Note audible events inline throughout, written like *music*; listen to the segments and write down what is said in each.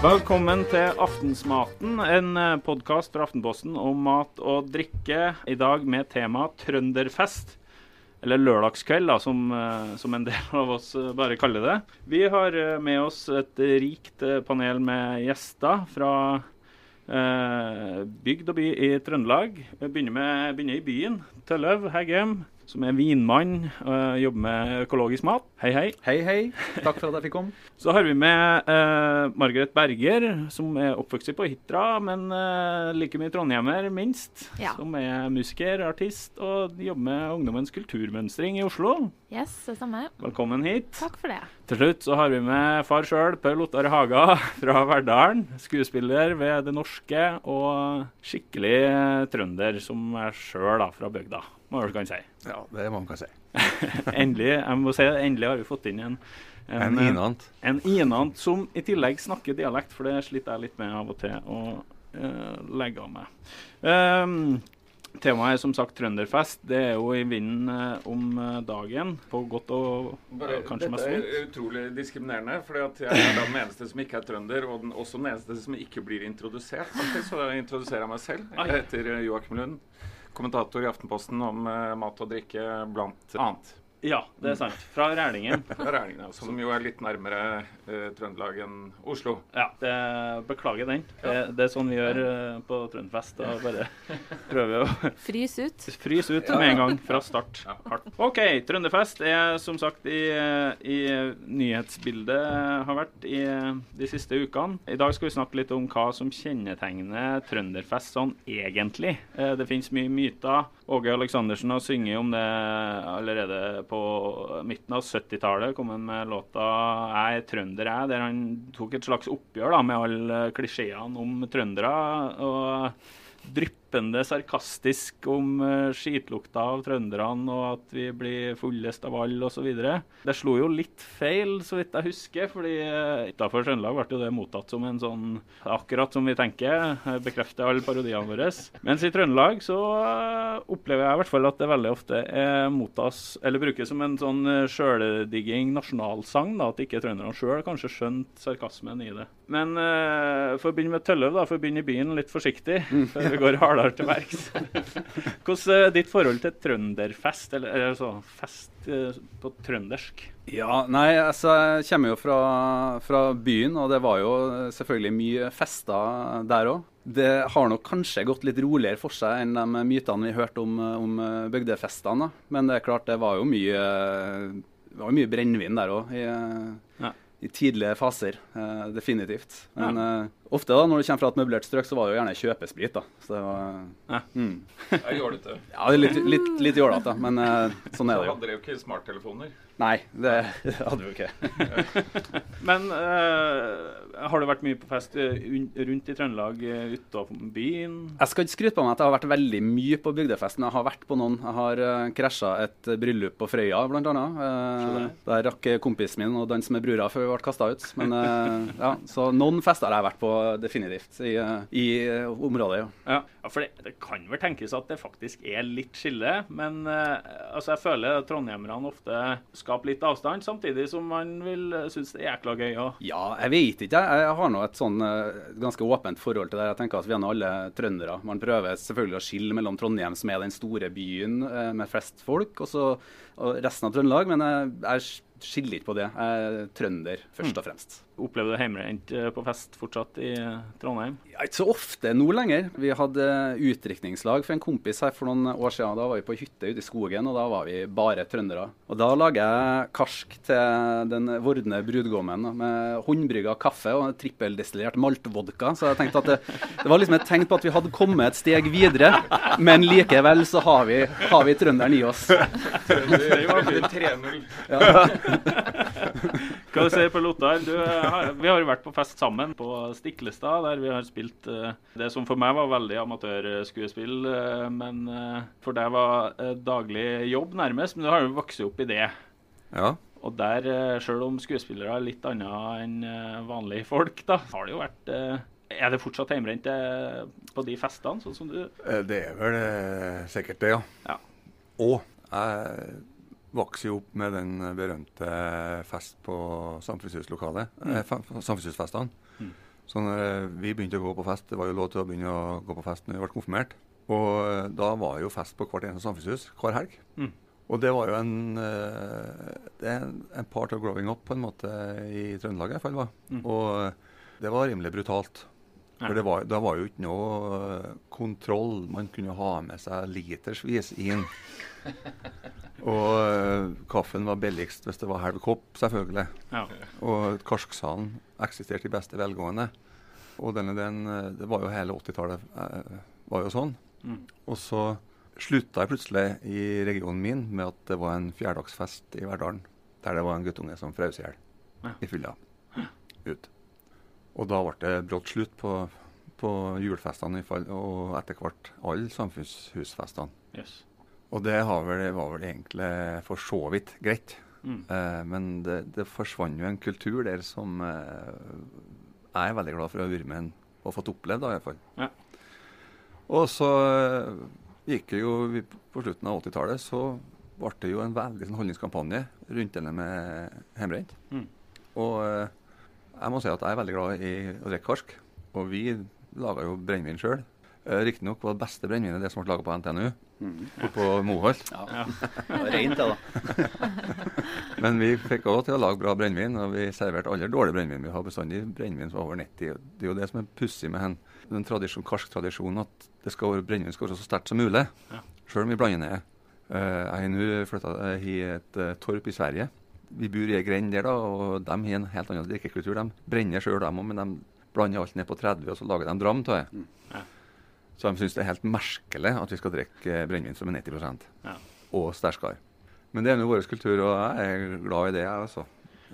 Velkommen til Aftensmaten, en podkast fra Aftenposten om mat og drikke. I dag med tema trønderfest. Eller lørdagskveld, da, som, eh, som en del av oss eh, bare kaller det. Vi har eh, med oss et rikt eh, panel med gjester fra eh, bygd og by i Trøndelag. Vi begynner, med, begynner i byen. Tølløv Heggem, som er vinmann og jobber med økologisk mat. Hei, hei. Hei, hei. Takk for at jeg fikk komme. *laughs* Så har vi med eh, Margaret Berger, som er oppvokst på Hitra, men eh, like mye trondhjemmer, minst. Ja. Som er musiker, artist og jobber med ungdommens kulturmønstring i Oslo. Yes, det samme. Velkommen hit. Takk for det. Til slutt så har vi med far sjøl, Per Ottar Haga fra Verdalen. Skuespiller ved Det Norske og skikkelig trønder, som er sjøl fra bygda, må vel kan si. Ja, det må man kan si. *laughs* endelig, jeg må si, endelig har vi fått inn en En en inant. En inant som i tillegg snakker dialekt, for det sliter jeg litt med av og til å uh, legge av meg. Um, temaet er som sagt trønderfest. Det er jo i vinden eh, om eh, dagen, på godt og Bare, kanskje mest dette er utrolig diskriminerende, for jeg er den eneste som ikke er trønder, og den, også den eneste som ikke blir introdusert. faktisk, Så da introduserer jeg meg selv. Jeg heter eh, Joakim Lund, kommentator i Aftenposten om eh, mat og drikke, blant annet. Ja, det er sant. Fra Rælingen. *laughs* Fra Rælingen, som jo er litt nærmere eh, Trøndelag enn Oslo. Ja, det, beklager den. Det, det er sånn vi gjør eh, på Trønderfest. Da bare prøver å *laughs* Frys ut. Frys ut med en gang fra start. Hardt. OK, Trønderfest er som sagt i, i nyhetsbildet har vært i de siste ukene. I dag skal vi snakke litt om hva som kjennetegner Trønderfest sånn egentlig. Eh, Det finnes mye myter. Åge Aleksandersen har sunget om det allerede på midten av 70-tallet. Kom han med låta 'Jeg er trønder, jeg', der han tok et slags oppgjør da, med alle klisjeene om trøndere. og dryppende sarkastisk om uh, skitlukta av trønderne og at vi blir fullest av alle osv. Det slo jo litt feil, så vidt jeg husker, fordi uh, utafor Trøndelag ble jo det mottatt som en sånn Akkurat som vi tenker, uh, bekrefter alle parodiene våre. Mens i Trøndelag så uh, opplever jeg i hvert fall at det veldig ofte er mottas, eller brukes som en sånn sjøldigging nasjonalsang, da, at ikke trønderne sjøl kanskje skjønte sarkasmen i det. Men uh, for å begynne med Tølløv, da, for å begynne i byen litt forsiktig, før vi går hardere til verks. *laughs* Hvordan er ditt forhold til trønderfest, eller, altså fest eh, på trøndersk? Ja, nei, altså, jeg kommer jo fra, fra byen, og det var jo selvfølgelig mye fester der òg. Det har nok kanskje gått litt roligere for seg enn de mytene vi hørte om, om bygdefestene. Men det er klart, det var jo mye, var mye brennevin der òg. I, Ja. I tidlige faser, eh, definitivt. Men eh, ofte da, når du kommer fra et møblert strøk, så var det jo gjerne kjøpesprit. da. Så det var, Ja. mm. Jeg er jålete. Ja, det er litt, litt, litt jålete, men uh, sånn er det jo. hadde dere jo ikke smarttelefoner. Nei, det hadde vi jo ikke. *laughs* Men uh, har du vært mye på fest eh, rundt i Trøndelag uh, utenfor byen? Jeg skal ikke skryte på meg at jeg har vært veldig mye på bygdefest, men jeg har vært på noen. Jeg har uh, krasja et bryllup på Frøya, Eh, det. der rakk kompisen min å danse med brura før vi ble kasta ut. Men uh, ja, Så noen fester har jeg vært på definitivt i, eh, i eh, området, ja. Ja, for det, det kan vel tenkes at det faktisk er litt skille, men eh, altså jeg føler trondhjemmerne ofte skaper litt avstand, samtidig som man vil uh, synes det er jækla gøy òg. Ja, jeg vet ikke. Jeg har nå et sånn eh, ganske åpent forhold til det. Jeg tenker at Vi er nå alle trøndere. Man prøver selvfølgelig å skille mellom Trondheim, som er den store byen eh, med flest folk, og så og resten av Trøndelag. Men jeg, jeg skiller ikke på det. Jeg er trønder, først og fremst. Opplever du hjemmebrent eh, på fest fortsatt i eh, Trondheim? Ja, ikke så ofte nå lenger. Vi hadde utdrikningslag for en kompis her for noen år siden. Da var vi på hytte ute i skogen, og da var vi bare trøndere. Og da lager jeg karsk til den vordende brudgommen med håndbrygga kaffe og trippeldestillert maltvodka. Så jeg tenkte at det, det var liksom et tegn på at vi hadde kommet et steg videre. Men likevel så har vi, har vi trønderen i oss. Trønder vinner 3-0. Hva du sier på Lothar? Du, eh, Vi har jo vært på fest sammen på Stiklestad, der vi har spilt eh, det som for meg var veldig amatørskuespill, eh, men for deg var daglig jobb nærmest. Men du har jo vokst opp i det. Ja. Og der, selv om skuespillere er litt annet enn vanlige folk, da, har det jo vært Er det fortsatt hjemmebrent på de festene, sånn som du Det er vel sikkert det, ja. Ja. Og jeg vokste jo opp med den berømte fest på samfunnshuslokalet. Mm. eh, Samfunnshusfestene. Mm. Så når eh, vi begynte å gå på fest, det var jo lov til å begynne å gå på fest når vi ble konfirmert. Og eh, da var jo fest på hvert eneste samfunnshus hver helg. Mm. Og det var jo en, det en, en part of growing up på en måte i Trøndelag i hvert fall. va. Mm. Og det var rimelig brutalt. For det var, det var jo ikke noe kontroll. Man kunne ha med seg litersvis inn. *laughs* *laughs* Og eh, kaffen var billigst hvis det var halv kopp, selvfølgelig. Ja. Og karsksalen eksisterte i beste velgående. Og denne, den, eh, det var jo hele 80-tallet eh, var jo sånn. Mm. Og så slutta jeg plutselig i regionen min med at det var en fjerdagsfest i Verdalen. Der det var en guttunge som frøs i hjel Ja. i fylla. Ut. Og da ble det brått slutt på, på julefestene og etter hvert alle samfunnshusfestene. Yes. Og det har vel, var vel egentlig for så vidt greit. Mm. Eh, men det, det forsvant jo en kultur der som eh, jeg er veldig glad for å ha vært med og fått opplevd, da, i hvert fall. Ja. Og så eh, gikk det jo vi- På slutten av 80-tallet så ble det jo en veldig sånn holdningskampanje rundt denne med hjemmebrent. Mm. Og eh, jeg må si at jeg er veldig glad i å drikke karsk. Og vi laga jo brennevin sjøl. Uh, Riktignok var det beste brennevinet det som ble laga på NTNU, Mm. og på Moholt. Ja. Ja. Rent, det, da. *laughs* Men vi fikk òg til å lage bra brennevin, og vi serverte aldri dårlig brennevin. Vi har bestandig brennevin som er over 90. Det er jo det som er pussig med hen. den tradisjon, karsk at det skal være, brennevin skal være så sterkt som mulig. Ja. Sjøl om vi blander ned. Eh, jeg har nå flytta i et eh, torp i Sverige. Vi bor i ei grend der, da, og de har en helt annen drikkekultur. De brenner sjøl, dem òg, men de blander alt ned på 30, og så lager de dram av det. Mm. Ja. Så de syns det er helt merkelig at vi skal drikke eh, brennevin som er 90 Ja. og sterkere. Men det er nå vår kultur, og jeg er glad i det, jeg altså.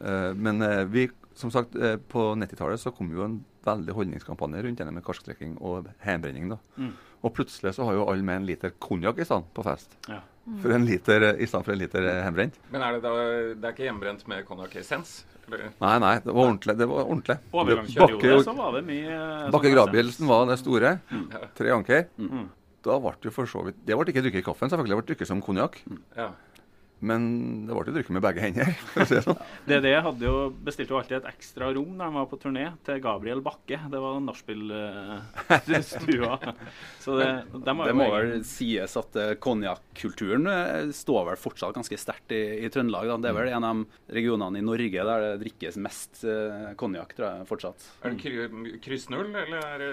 Eh, men eh, vi, som sagt, på 90-tallet så kom jo en veldig holdningskampanje rundt det med karskdrikking og hjemmebrenning. Mm. Og plutselig så har jo alle med en liter konjakk i stand på fest. Ja. For en liter, eh, I stedet for en liter eh, hjemmebrent. Men er det da Det er ikke hjemmebrent med konjakk-essens? Eller? Nei, nei, det var ordentlig. det var ordentlig. Bakke- så var det mye eh, Bakke Grabielsen var det store. Ja. Tre anker. Mm. Da ble det for så vidt Det ble ikke drukket i kaffen, selvfølgelig. Det ble drukket som konjakk. Ja. Men det ble drukket med begge hender. *laughs* for å si det sånn. DD hadde jo bestilte jo alltid et ekstra rom da han var på turné, til Gabriel Bakke. Det var nachspiel-stua. *laughs* Så det, Det må vel sies at uh, konjakkulturen eh, står vel fortsatt ganske sterkt i, i Trøndelag. Da. Det er vel en av de regionene i Norge der det drikkes mest konjakk, tror jeg fortsatt. Er det kryssnull, eller er det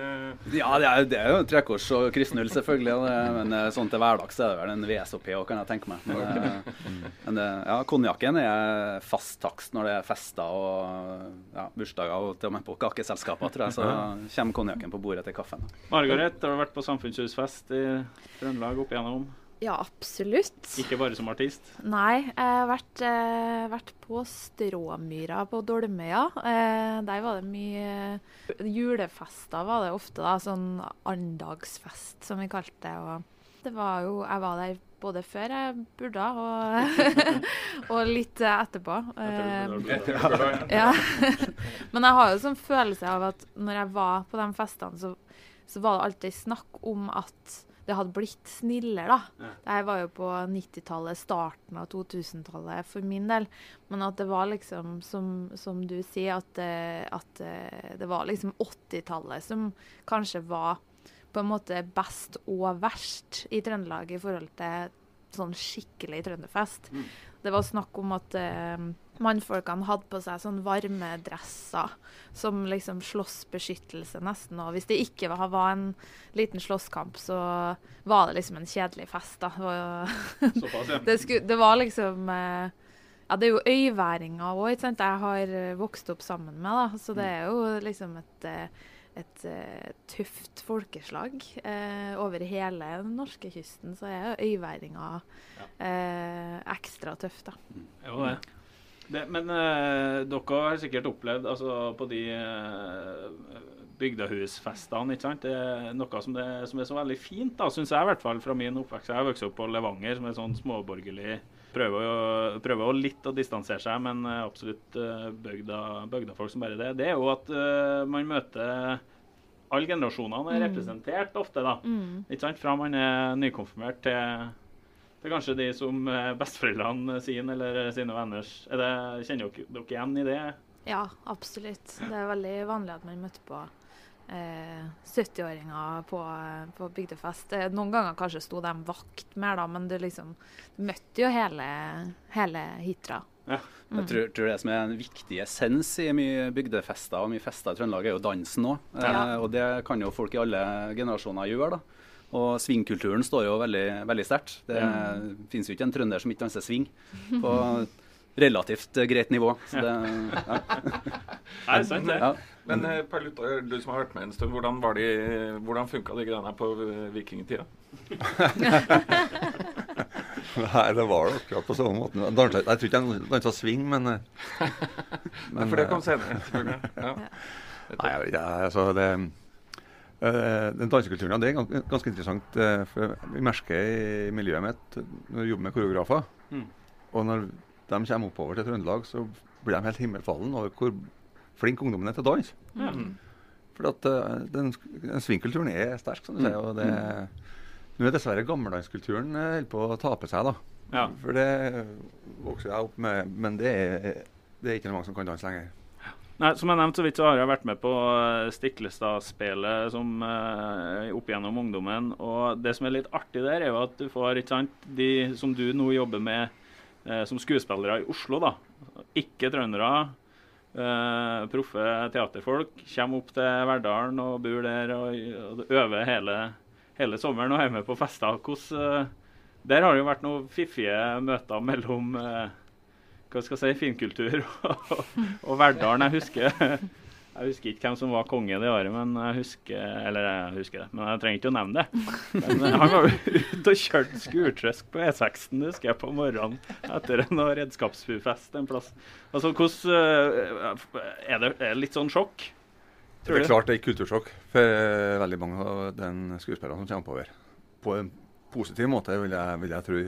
Ja, det er, det er jo trekors og kryssnull, selvfølgelig. men eh, sånn til hverdags er det vel en VSOP òg, kan jeg tenke meg. *laughs* Men, eh, men det, ja, konjakken er fast takst når det er fester og ja, bursdager og til og med på kakeselskaper, tror jeg. Så kommer konjakken på bordet til kaffen. Margaret, har du vært på samfunnshusfest i Trøndelag opp igjennom? Ja, absolutt. Ikke bare som artist? Nei, jeg har vært, eh, vært på Stråmyra på Dolmøya. Eh, der var det mye Julefester var det ofte, da. Sånn andagsfest, som vi kalte det. Og det var jo Jeg var der både før jeg burde, og, *laughs* og litt etterpå. Eh, ja. *laughs* Men jeg har jo sånn følelse av at når jeg var på de festene, så, så var det alltid snakk om at det hadde blitt snillere, da. Ja. Var jo på 90-tallet, starten av 2000-tallet for min del. Men at det var liksom, som, som du sier, at, eh, at eh, det var liksom 80-tallet som kanskje var på en måte best og verst i Trøndelag i forhold til sånn skikkelig trønderfest. Det var snakk om at uh, mannfolkene hadde på seg sånn varmedresser som liksom slåssbeskyttelse nesten. Og hvis det ikke var, var en liten slåsskamp, så var det liksom en kjedelig fest, da. Det var, *laughs* det, skulle, det var liksom uh, Ja, det er jo øyværinger òg, ikke sant. Jeg har vokst opp sammen med, da. Så det er jo liksom et eh, et uh, tøft folkeslag. Uh, over hele den norske kysten så er jo ja. uh, ekstra tøft, da. Jo, det. det men dere har sikkert opplevd altså, på de uh, bygdehusfestene ikke sant? Det er noe som, det, som er så veldig fint, da, syns jeg i hvert fall fra min oppvekst. Jeg har vokst opp på Levanger, som er sånn småborgerlig Prøver, å, prøver å litt å distansere seg, men eh, absolutt uh, bygda, bygdafolk som bare det. Det er jo at eh, man møter Alle generasjonene er Mm. representert ofte, da. Mm. Ikke sant? Fra man er nykonfirmert til, til kanskje de som eh, besteforeldrene sine eller sine venners er det, Kjenner dere dere igjen i det? Ja, absolutt. Det er veldig vanlig at man møter på eh, 70-åringer på, på bygdefest. Eh, Noen ganger kanskje sto de vakt mer, da, men du liksom du møtte jo hele, hele hitra. Jeg tror, tror det som er en viktig essens i mye bygdefester og mye fester i Trøndelag, er jo dansen òg. Ja. Eh, og det kan jo folk i alle generasjoner gjøre. da. Og svingkulturen står jo veldig, veldig sterkt. Det Mm. finnes jo ikke en trønder som ikke danser sving *laughs* på relativt eh, greit nivå. Så det, *laughs* ja. Nei, sant det. Ja. Men eh, Per Luther, du som har vært med en stund, hvordan, var de, hvordan funka de greiene her på eh, vikingtida? *laughs* Nei, det var det akkurat på samme måten. Jeg tror ikke jeg dansa swing, men, *laughs* Men, for det kom senere, selvfølgelig. Ja. Nei, jeg vet ikke. Altså, det, den dansekulturen kulturen, det er ganske interessant. for Vi merker i miljøet mitt når vi jobber med koreografer. Mm. Og når de kommer oppover til Trøndelag, så blir de helt himmelfallen over hvor flink ungdommen er til å danse. Mm. For at uh, den, den svingkulturen er sterk, som du sier. og det Nå er dessverre gammeldanskulturen eh, holder på å tape seg, da. Ja. For det vokser jeg opp med, men det er, det er ikke mange som kan danse lenger. Nei, Som jeg nevnte så vidt, så har jeg vært med på eh, Stiklestad-spelet som eh, opp gjennom ungdommen. Og det som er litt artig der, er jo at du får ikke sant, de som du nå jobber med eh, som skuespillere i Oslo, da. Ikke trøndere. eh, proffe teaterfolk. Kommer opp til Verdalen og bor der og, og øver hele, hele sommeren og er med på fester. Hvordan, eh, der har det jo vært noen fiffige møter mellom eh, hva skal jeg si, finkultur *laughs* og, og Verdalen. Jeg husker, jeg husker ikke hvem som var konge det året, men jeg husker eller jeg husker det, men jeg trenger ikke å nevne det. *laughs* Men han var ute og kjørte skurtrøsk på E6-en, husker jeg, på morgenen etter en redskapsfest en plass. Altså, hvordan eh, Er det, er det litt sånn sjokk? Tror det er klart det er et kultursjokk for eh, veldig mange av den skuespillerne som kommer oppover. På en positiv måte, vil jeg, vil jeg tro.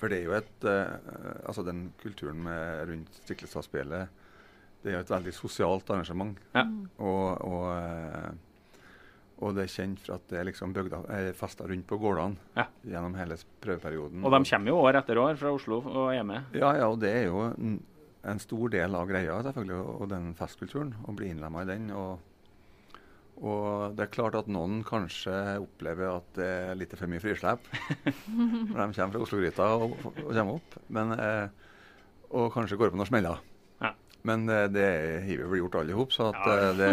For det er jo et eh, Altså den kulturen med rundt Stiklestad-spillet, det er et veldig sosialt arrangement. Ja. Og, og, eh, og det er kjent for at det er liksom bygda, er fester rundt på gårdene Ja. gjennom hele prøveperioden. Og de kommer jo år etter år fra Oslo og er med. Ja, ja, og det er jo en, en stor del av greia, selvfølgelig, og den festkulturen. Å bli innlemma i den. Og, og det er klart at noen kanskje opplever at det er litt for mye frislepp *laughs* når de kommer fra Oslo-gryta og, og kommer opp. Men, eh, og kanskje går på noen smeller. Men det har vi vel gjort alle i hop, så at, Ja. eh, det,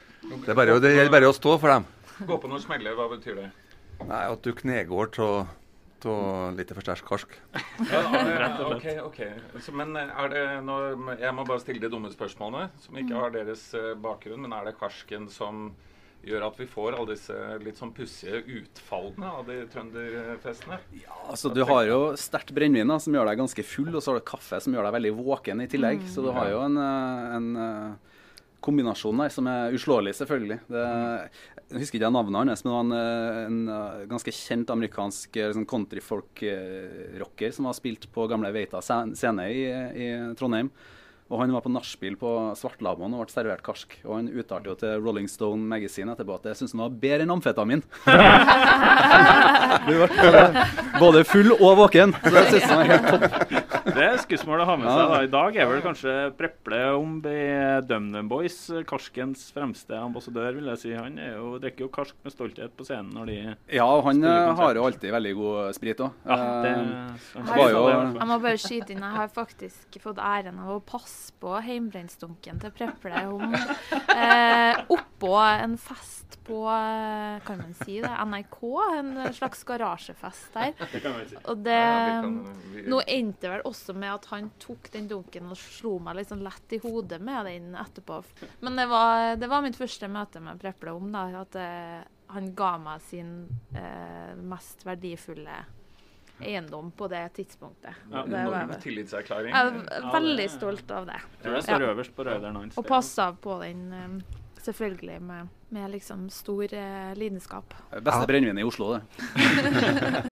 *laughs* det, er bare, det gjelder bare å stå for dem. Gå på noen smeller, hva betyr det? Nei, At du knegår av litt for sterk karsk. *laughs* Ja, ok, ok. Så, men eh, er det nå, Jeg må bare stille de dumme spørsmålene, som ikke har deres eh, bakgrunn. Men er det karsken som gjør at vi får alle disse litt sånn pussige utfallene av de trønderfestene? Ja, Altså, du har jo sterkt brennevin som gjør deg ganske full, og så har du kaffe som gjør deg veldig våken i tillegg. Så du har jo en, eh, en eh, kombinasjon der som er uslåelig, selvfølgelig. Det, jeg husker ikke navnet hans, men det var en, eh, en ganske kjent amerikansk sånn countryfolk-rocker som har spilt på gamle Veita scen- scene i, i Trondheim. Og Han var på nachspiel på Svartlamoen og ble servert karsk. Og Han uttalte jo til Rolling Stone Magazine etterpå at jeg syntes han var bedre enn amfetamin. *laughs* Du ble både, både full og våken. Så jeg synes han var helt topp. Det er skussmål å ha med seg. da. I dag er vel kanskje Preple om DumDum Boys karskens fremste ambassadør, vil jeg si. Han er jo, drikker jo karsk med stolthet på scenen når de Ja, og han eh, har jo alltid veldig god sprit òg. Ja, det, jo- det i fall. jeg må bare skyte inn, jeg har faktisk fått æren av å passe på heimbrennsdunken til Preple om eh, oppå en fest på eh, Kan man si det? NRK? En slags garasjefest der. Det kan man si. Og det Ja, vi kan- vi- Nå endte det vel også med at han tok den dunken og slo meg litt sånn lett i hodet med den etterpå. Men det var, det var mitt første møte med Preple om da, at eh, han ga meg sin eh, mest verdifulle eiendom på det tidspunktet. Ja, det var Enorm tillitserklæring. jeg er veldig stolt av det. Jeg tror det står Ja. øverst på Røyder hans. Og passa på den eh, selvfølgelig med, med liksom stor eh, lidenskap. Beste brennevin i Oslo, det. *laughs*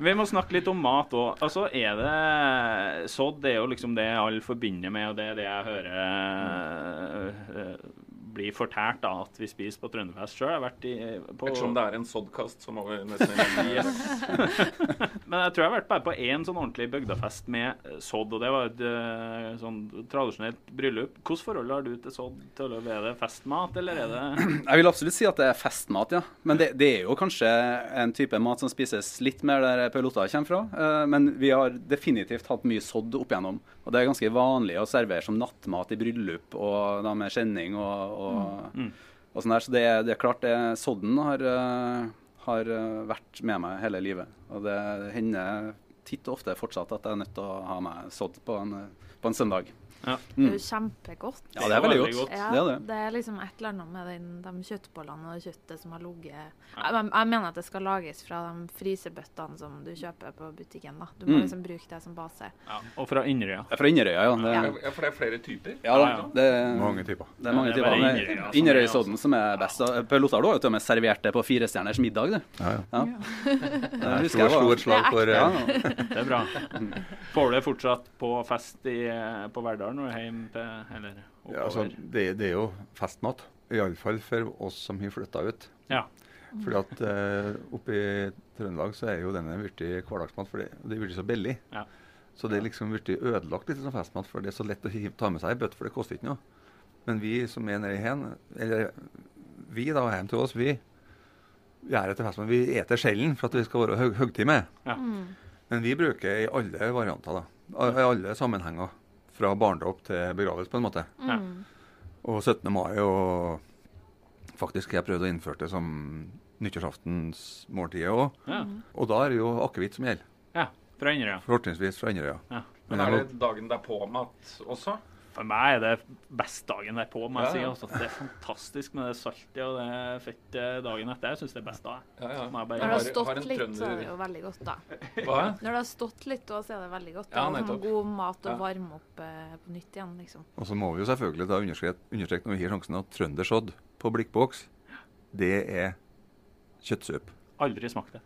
Vi må snakke litt om mat òg. Altså, er det Sodd er jo liksom det alle forbinder med, og det er det jeg hører uh, blir fortært da, at vi spiser på Trønderfest sjøl. På Ettersom det er en soddkast, så må vi nesten *laughs* Yes. *laughs* Men jeg tror jeg har vært bare på én sånn ordentlig bygdefest med eh, sodd, og det var et eh, sånn tradisjonelt bryllup. Hvilket forhold har du til sodd? Til Er det festmat, eller er det *clears throat* Jeg vil absolutt si at det er festmat, ja. Men det, det er jo kanskje en type mat som spises litt mer der Per Lotta kommer fra. Eh, Men vi har definitivt hatt mye sodd opp igjennom. Og det er ganske vanlig å servere som nattmat i bryllup og da med kjenning. og, og, og sånn der. Så det, det er klart det, sodden har, eh, har eh, vært med meg hele livet. Og det hender titt og ofte fortsatt at jeg er nødt til å ha med sodd på en, på en søndag. Ja. Det er jo kjempegodt. Ja, det er veldig godt. Ja, Det er det. det er liksom et eller annet med den, de kjøttbollene og kjøttet som har ligget jeg, jeg mener at det skal lages fra de frysebøttene som du kjøper på butikken. da. Du må Mm. liksom bruke det som base. ja. Og fra Inderøya. Jeg er fra Inderøya, ja. Det, Ja. Ja, for det er flere typer. ja, da, Ja, ja. det, Mange typer. Det er mange Ja, er typer. er, Inderøysodden som er best. Per Lothar, du har jo til og med servert det på Firestjerners middag, du. Ja, ja. Ja. Det Jeg husker slo, slo et slag er for eh, Ja, Det er bra. Får du det fortsatt på fest i, på Verdal når du er hjemme til Eller ja, altså, det, det er jo festmat. Iallfall for oss som har flytta ut. Ja. Fordi at eh, oppe i Trøndelag så er jo denne blitt hverdagsmat, for det, det er blitt så billig. Ja. Så det er liksom blitt ødelagt litt som festmat, for det er så lett å ta med seg i bøtte, for det koster ikke noe. Men vi som er nede i hen, eller vi da, hjem til oss, vi gjør etter festmat. Vi eter sjelden for at vi skal være høg, høgtid med. Ja. Men vi bruker i alle varianter, da. I alle sammenhenger. Fra barndom til begravelse, på en måte. Mm. Og 17. mai og faktisk har jeg prøvd å innføre det som nyttårsaftensmåltidet òg. Ja. Og da er det jo akevitt som gjelder. ja. Fra Inderøya. Fortrinnsvis fra Inderøya. Ja. Men Men er det dagen derpå-mat også? For meg er det best dagen derpå. må jeg Ja, si. Altså, det er fantastisk med det saltet og det fettet dagen etter. Jeg syns det er best da. Ja, ja. Når det har stått har har litt, så er det jo veldig godt, da. Hva? Når det har stått litt, så er det veldig godt. Da. Ja, sånn god mat å Ja. varme opp eh, på nytt igjen, liksom. Og så må vi jo selvfølgelig da understreke, understreke når vi har sjansen at trøndersodd på blikkboks, det er kjøttsøp. Aldri smakt det.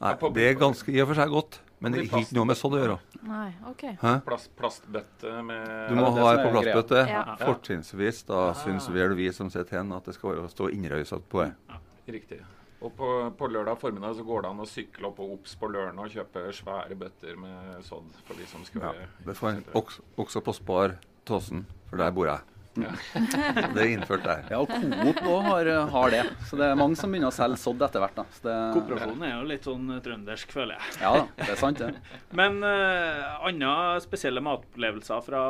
Nei, det er ganske i og for seg godt, men det har ikke noe med sodd å gjøre. Nei, OK. Plast, plastbøtte med Du må ha det på plastbøtte. Ja. Fortrinnsvis da syns vel vi som sitter hen at det skal være stå Inderøysodd på det. Riktig. Og på, på lørdag formiddag så går det an å sykle opp og Obs på lørdag og kjøpe svære bøtter med sodd for de som skal Ja, det får en også, også på Spar Tåsen, for der bor jeg. *laughs* Det er innført der. Ja, og Coop òg har, har det. Så det er mange som begynner å selge sodd etter hvert. da. Det, Kooperasjonen er jo litt sånn trøndersk, føler jeg. ja da, det er sant, det. *laughs* Men uh, andre spesielle matopplevelser fra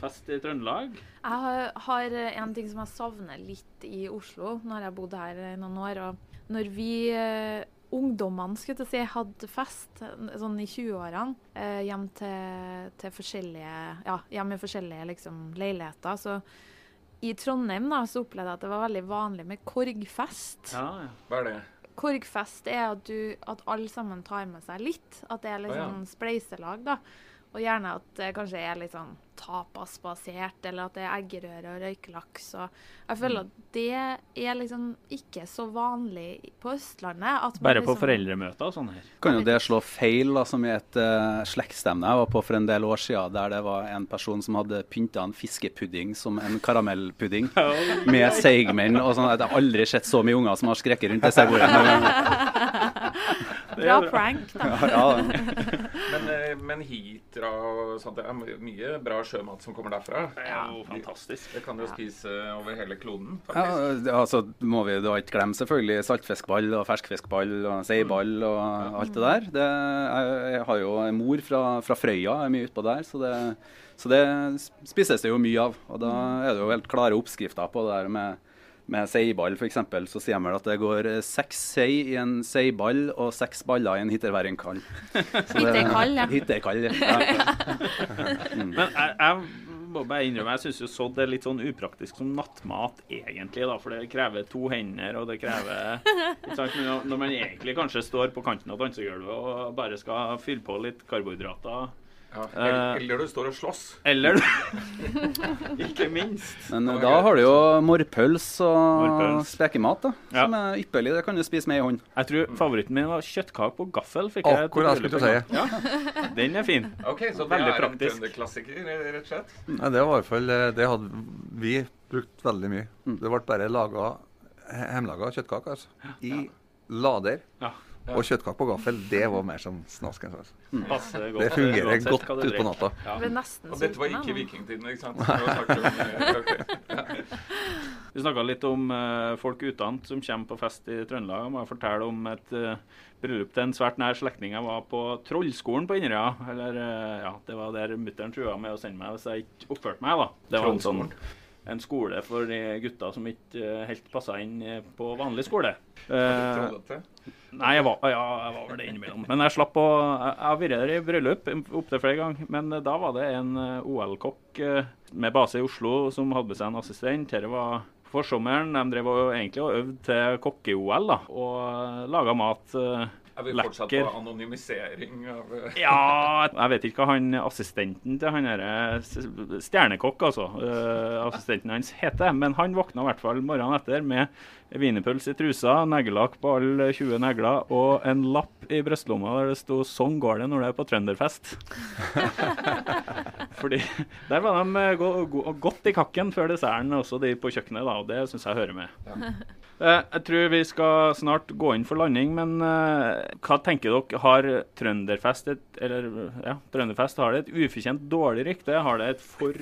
fest i Trøndelag? Jeg har, har en ting som jeg savner litt i Oslo. når jeg har bodd her i noen år. og Når vi eh, ungdommene skulle jeg si, hadde fest sånn i 20-årene eh, hjem til, til forskjellige ja, hjem i forskjellige liksom, leiligheter, så i Trondheim da, så opplevde jeg at det var veldig vanlig med korgfest. Ja, ja. Hva er det? Korgfest er at, du, at alle sammen tar med seg litt. At det er litt oh, ja. sånn spleiselag, da. Og gjerne at det kanskje er litt sånn tapasbasert, eller at det er eggerøre og røykelaks. Og jeg føler at det er liksom ikke så vanlig på Østlandet. At man Bare på liksom, foreldremøter og sånn her. Kan jo det slå feil, da, som i et uh, slektsstevne jeg var på for en del år siden, der det var en person som hadde pynta en fiskepudding som en karamellpudding *laughs* med seigmenn og sånn. Jeg har aldri sett så mye unger som har skreket rundt det segbordet. *laughs* Bra prank, da. *laughs* Ja, Men, eh, men hitra og sånt, det er mye bra sjømat som kommer derfra. Det er jo fantastisk. Det kan du spise over hele kloden, Ja, faktisk. altså må vi da ikke glemme selvfølgelig saltfiskball og ferskfiskball og seiball og alt det der. Det, jeg, jeg har jo en mor fra, fra Frøya, jeg er mye utpå der, så det, så det spises det jo mye av. Og da er det jo helt klare oppskrifter på det der med, med seiball f.eks., så sier de vel at det går eh, seks sei i en seiball og seks baller i en hitterværingkall. *laughs* Hitterkall, ja. Hitterkall, ja. *laughs* *laughs* Men jeg, jeg må bare innrømme, jeg syns jo sodd er litt sånn upraktisk som nattmat, egentlig. da, For det krever to hender, og det krever ikke sant? Når når man egentlig kanskje står på kanten av dansegulvet og bare skal fylle på litt karbohydrater. Ja, Eh. eller, eller du står og slåss. Eller *laughs* Ikke minst. Men da greit. har du jo morpøls og morpøls. spekemat, da, Ja. som er ypperlig. Det kan du spise med i hånd. Jeg tror favoritten min var kjøttkake på gaffel. fikk jeg Akkurat jeg skulle til å si. Ja, *laughs* den er fin. Ok, Så det Veldig er praktisk. en trønderklassiker, rett og slett? Nei, det var i hvert fall eh, Det hadde vi brukt veldig mye. Mm. Det ble bare laga hjemmelaga kjøttkaker altså. i lader. Ja. Og kjøttkake på gaffel, det var mer som snasken. Altså. Passer. Det fungerer det godt utpå natta. Ja. Og dette var ikke vikingtiden, ikke sant? Det var snakk om, eh. *laughs* Vi snakka litt om eh, folk utdannet som kommer på fest i Trøndelag. Jeg må fortelle om et eh, bryllup til en svært nær slektning jeg var på Trollskolen på Inderøya. Eller ja, det var der mutter'n trua med å sende meg hvis jeg ikke oppførte meg. da. Det var en sånn en skole for de gutta som ikke eh, helt passa inn eh, på vanlig skole. Eh, Trollete. Nei, jeg var, ja, jeg var vel det innimellom. Men jeg slapp å Jeg har vært der i bryllup opptil flere ganger. Men eh, da var det en eh, OL-kokk eh, med base i Oslo som hadde med seg en assistent. Dette var forsommeren. De drev egentlig og øvde til kokke-OL da, og laga mat. Er vi fortsatt lekker. på anonymisering av eh, *laughs* Ja, jeg vet ikke hva han assistenten til han derre stjernekokk, altså, Uh, assistenten hans heter. Men han våkna i hvert fall morgenen etter med wienerpølse i trusa, neglelakk på alle 20 negler og en lapp i brystlomma der det sto 'Sånn går det når du er på trønderfest'. *laughs* Fordi der var de eh, go go godt i kakken før desserten, også de på kjøkkenet, da, og det syns jeg hører med. Eh, Jeg tror vi skal snart gå inn for landing, men eh, hva tenker dere? Har Trønderfest et, eller, ja, Trønderfest har det et ufortjent dårlig rykte? Har det et for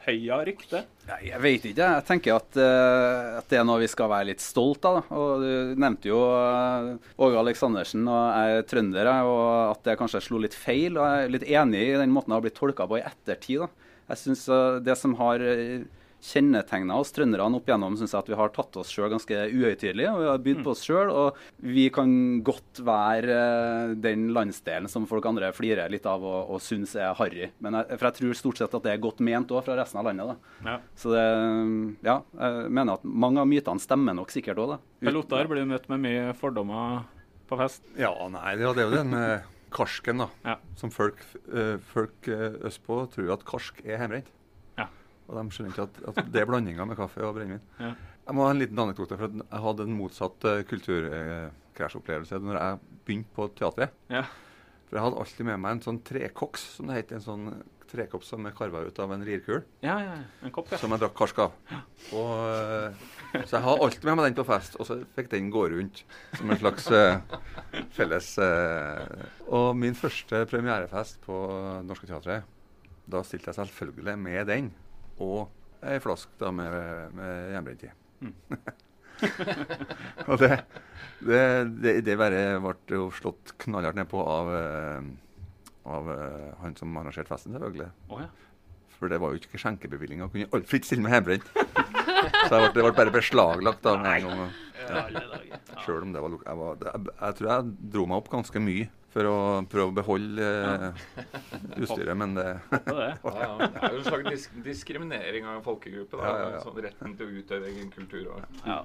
opphøya rykte? Nei, jeg vet ikke. Jeg tenker at, uh, at det er noe vi skal være litt stolt av. Da. Og Du nevnte jo uh, Åge Aleksandersen, og jeg er trønder, og at det kanskje slo litt feil. Og jeg er litt enig i den måten det har blitt tolka på i ettertid. Da. Jeg synes uh, Det som har uh, kjennetegna oss trønderne opp igjennom, syns jeg at vi har tatt oss sjøl ganske uhøytidelig. Og vi har bydd på oss sjøl, og vi kan godt være eh, den landsdelen som folk andre flirer litt av og, og syns er harry. Men jeg, for jeg tror stort sett at det er godt ment òg fra resten av landet. da. Ja. Så det, ja, jeg mener at mange av mytene stemmer nok sikkert òg, da. Per Ottar blir møtt med mye fordommer på fest. Ja, nei, det, det er jo den med karsken, da. Ja. Som folk, eh, folk eh, østpå tror at karsk er hjemmebrent. Og de skjønner ikke at, at det er blandinga med kaffe og brennevin. Ja. Jeg må ha en liten anekdote. for Jeg hadde en motsatt uh, kulturkrasjopplevelse når jeg begynte på teatret. Ja. For jeg hadde alltid med meg en sånn trekoks, som det heter. En sånn trekopp som er karva ut av en rirkul, Ja, ja, en kopp, ja. som jeg drakk karsk av. Og, eh, så jeg har alltid med meg den på fest, og så fikk den gå rundt som en slags uh, felles uh, Og min første premierefest på Norske Teatret, da stilte jeg selvfølgelig med den. Og ei flaske da med, med hjemmebrent i. *laughs* og det, det, det, det bare ble jo slått knallhardt nedpå av, eh, av eh, han som arrangerte festen, selvfølgelig. Oh, ja. For det var jo ikke skjenkebevilgning. å kunne aldri fritt stille med hjemmebrent. *laughs* Så jeg ble, det ble bare beslaglagt da med en gang. Ja, Selv om det var, jeg, var jeg, jeg tror jeg dro meg opp ganske mye for å prøve å beholde eh, utstyret, men det Det. Ja, ja. Det er jo en slags disk diskriminering av en folkegruppe. Da. Ja, ja, ja. Sånn retten til å utøve egen kultur. Og. Ja.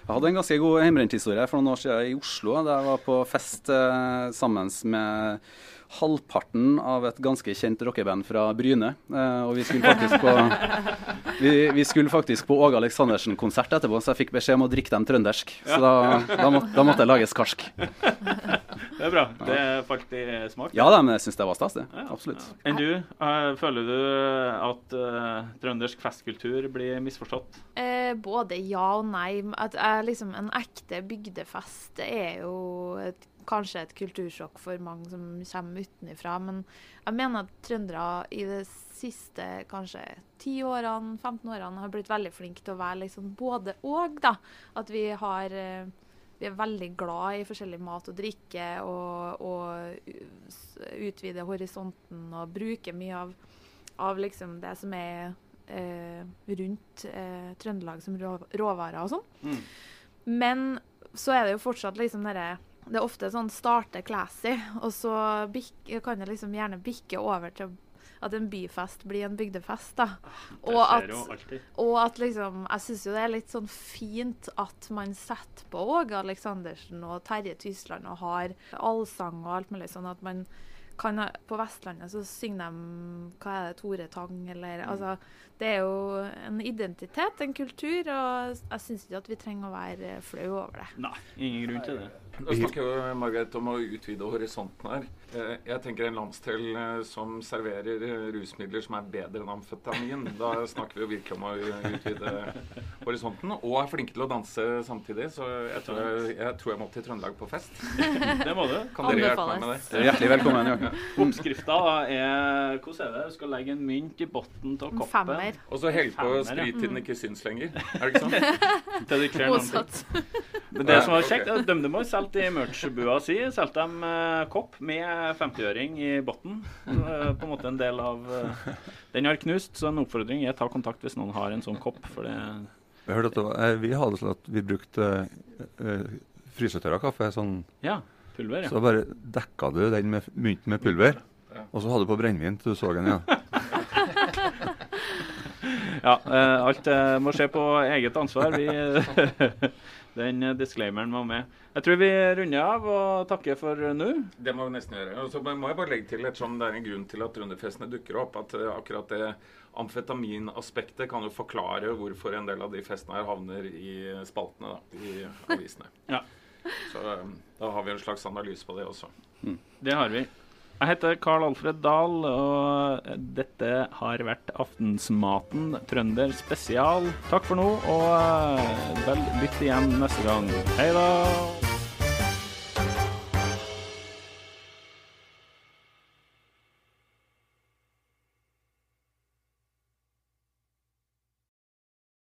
Jeg hadde en ganske god hjemmebrenthistorie for noen år siden i Oslo. Da jeg var på fest eh, sammen med halvparten av et ganske kjent rockeband fra Bryne. Eh, og vi skulle faktisk på *laughs* vi, vi skulle faktisk på Åge Aleksandersen-konsert etterpå, så jeg fikk beskjed om å drikke dem trøndersk. Så da, da, måtte, da måtte jeg lages karsk. Det er bra. Det falt i smak. Ja da, men jeg syns det var stas, det. Ja, Absolutt. ja. Enn du? eh, føler du at uh, trøndersk festkultur blir misforstått? Eh, både ja og nei. At jeg, liksom, en ekte bygdefest det er jo et, kanskje et kultursjokk for mange som kommer utenfra. Men jeg mener at trøndere i de siste kanskje 10 årene, 15 årene har blitt veldig flinke til å være liksom både og. da. At vi har eh, vi er veldig glad i forskjellig mat og drikke og, og utvider utvide horisonten og bruke mye av, av liksom det som er eh, rundt eh, Trøndelag som rå råvarer og sånn. Mm. Men så er det jo fortsatt liksom dere Det er ofte sånn starte classy, og så kan det liksom gjerne bikke over til at en byfest blir en bygdefest. da. Det Og at, jo alltid. og at liksom Jeg syns jo det er litt sånn fint at man setter på Åge Aleksandersen og Terje Tysland og har allsang og alt mulig sånn at man kan På Vestlandet så synger de hva er det, Tore Tang, eller altså Det er jo en identitet, en kultur, og jeg syns ikke at vi trenger å være flau over det. Nei, ingen grunn til det. Nå snakker jo Margaret om å utvide horisonten her. Eh, Jeg tenker en landsdel eh, som serverer eh, rusmidler som er bedre enn amfetamin. Da snakker vi jo virkelig om å utvide horisonten. Og er flinke til å danse samtidig. Så jeg tror jeg, jeg, tror jeg må til Trøndelag på fest. *laughs* Det må du. Kan dere hjelpe meg med det? Er Hjertelig velkommen. Ja. Oppskrifta er Hvordan er det? Du skal legge en mynt i bunnen av En koppen. femmer. Og så holde på å ja. til den ikke syns lenger. Er det ikke sånn? *laughs* Motsatt. Men det som var kjekt, okay. at DumDumboy solgte i merch-bua si solgte de eh, kopp med 50-øring i bunnen. Eh, på en måte en del av eh, Den har knust, så en oppfordring er ta kontakt hvis noen har en sånn kopp. For det Jeg hørte at det var, vi hadde sånn at vi brukte uh, frysetørra kaffe. Sånn, Ja, pulver, ja. så bare dekka du den med mynten med pulver. Og så hadde du på brennevin til du så den igjen. ja *laughs* eh, alt eh, må skje på eget ansvar. Vi, *laughs* den eh, disclaimeren var med. Jeg tror vi runder av og takker for nå. Det må vi nesten gjøre. Og så må jeg bare legge til, ettersom det er en grunn til at rundefestene dukker opp, at akkurat det amfetaminaspektet kan jo forklare hvorfor en del av de festene her havner i spaltene da, i avisene. Ja. Så da har vi en slags analyse på det også. Det har vi. Jeg heter Carl Alfred Dahl, og dette har vært Aftensmaten trønder spesial. Takk for nå, og eh, vel lytt igjen neste gang. Hei da!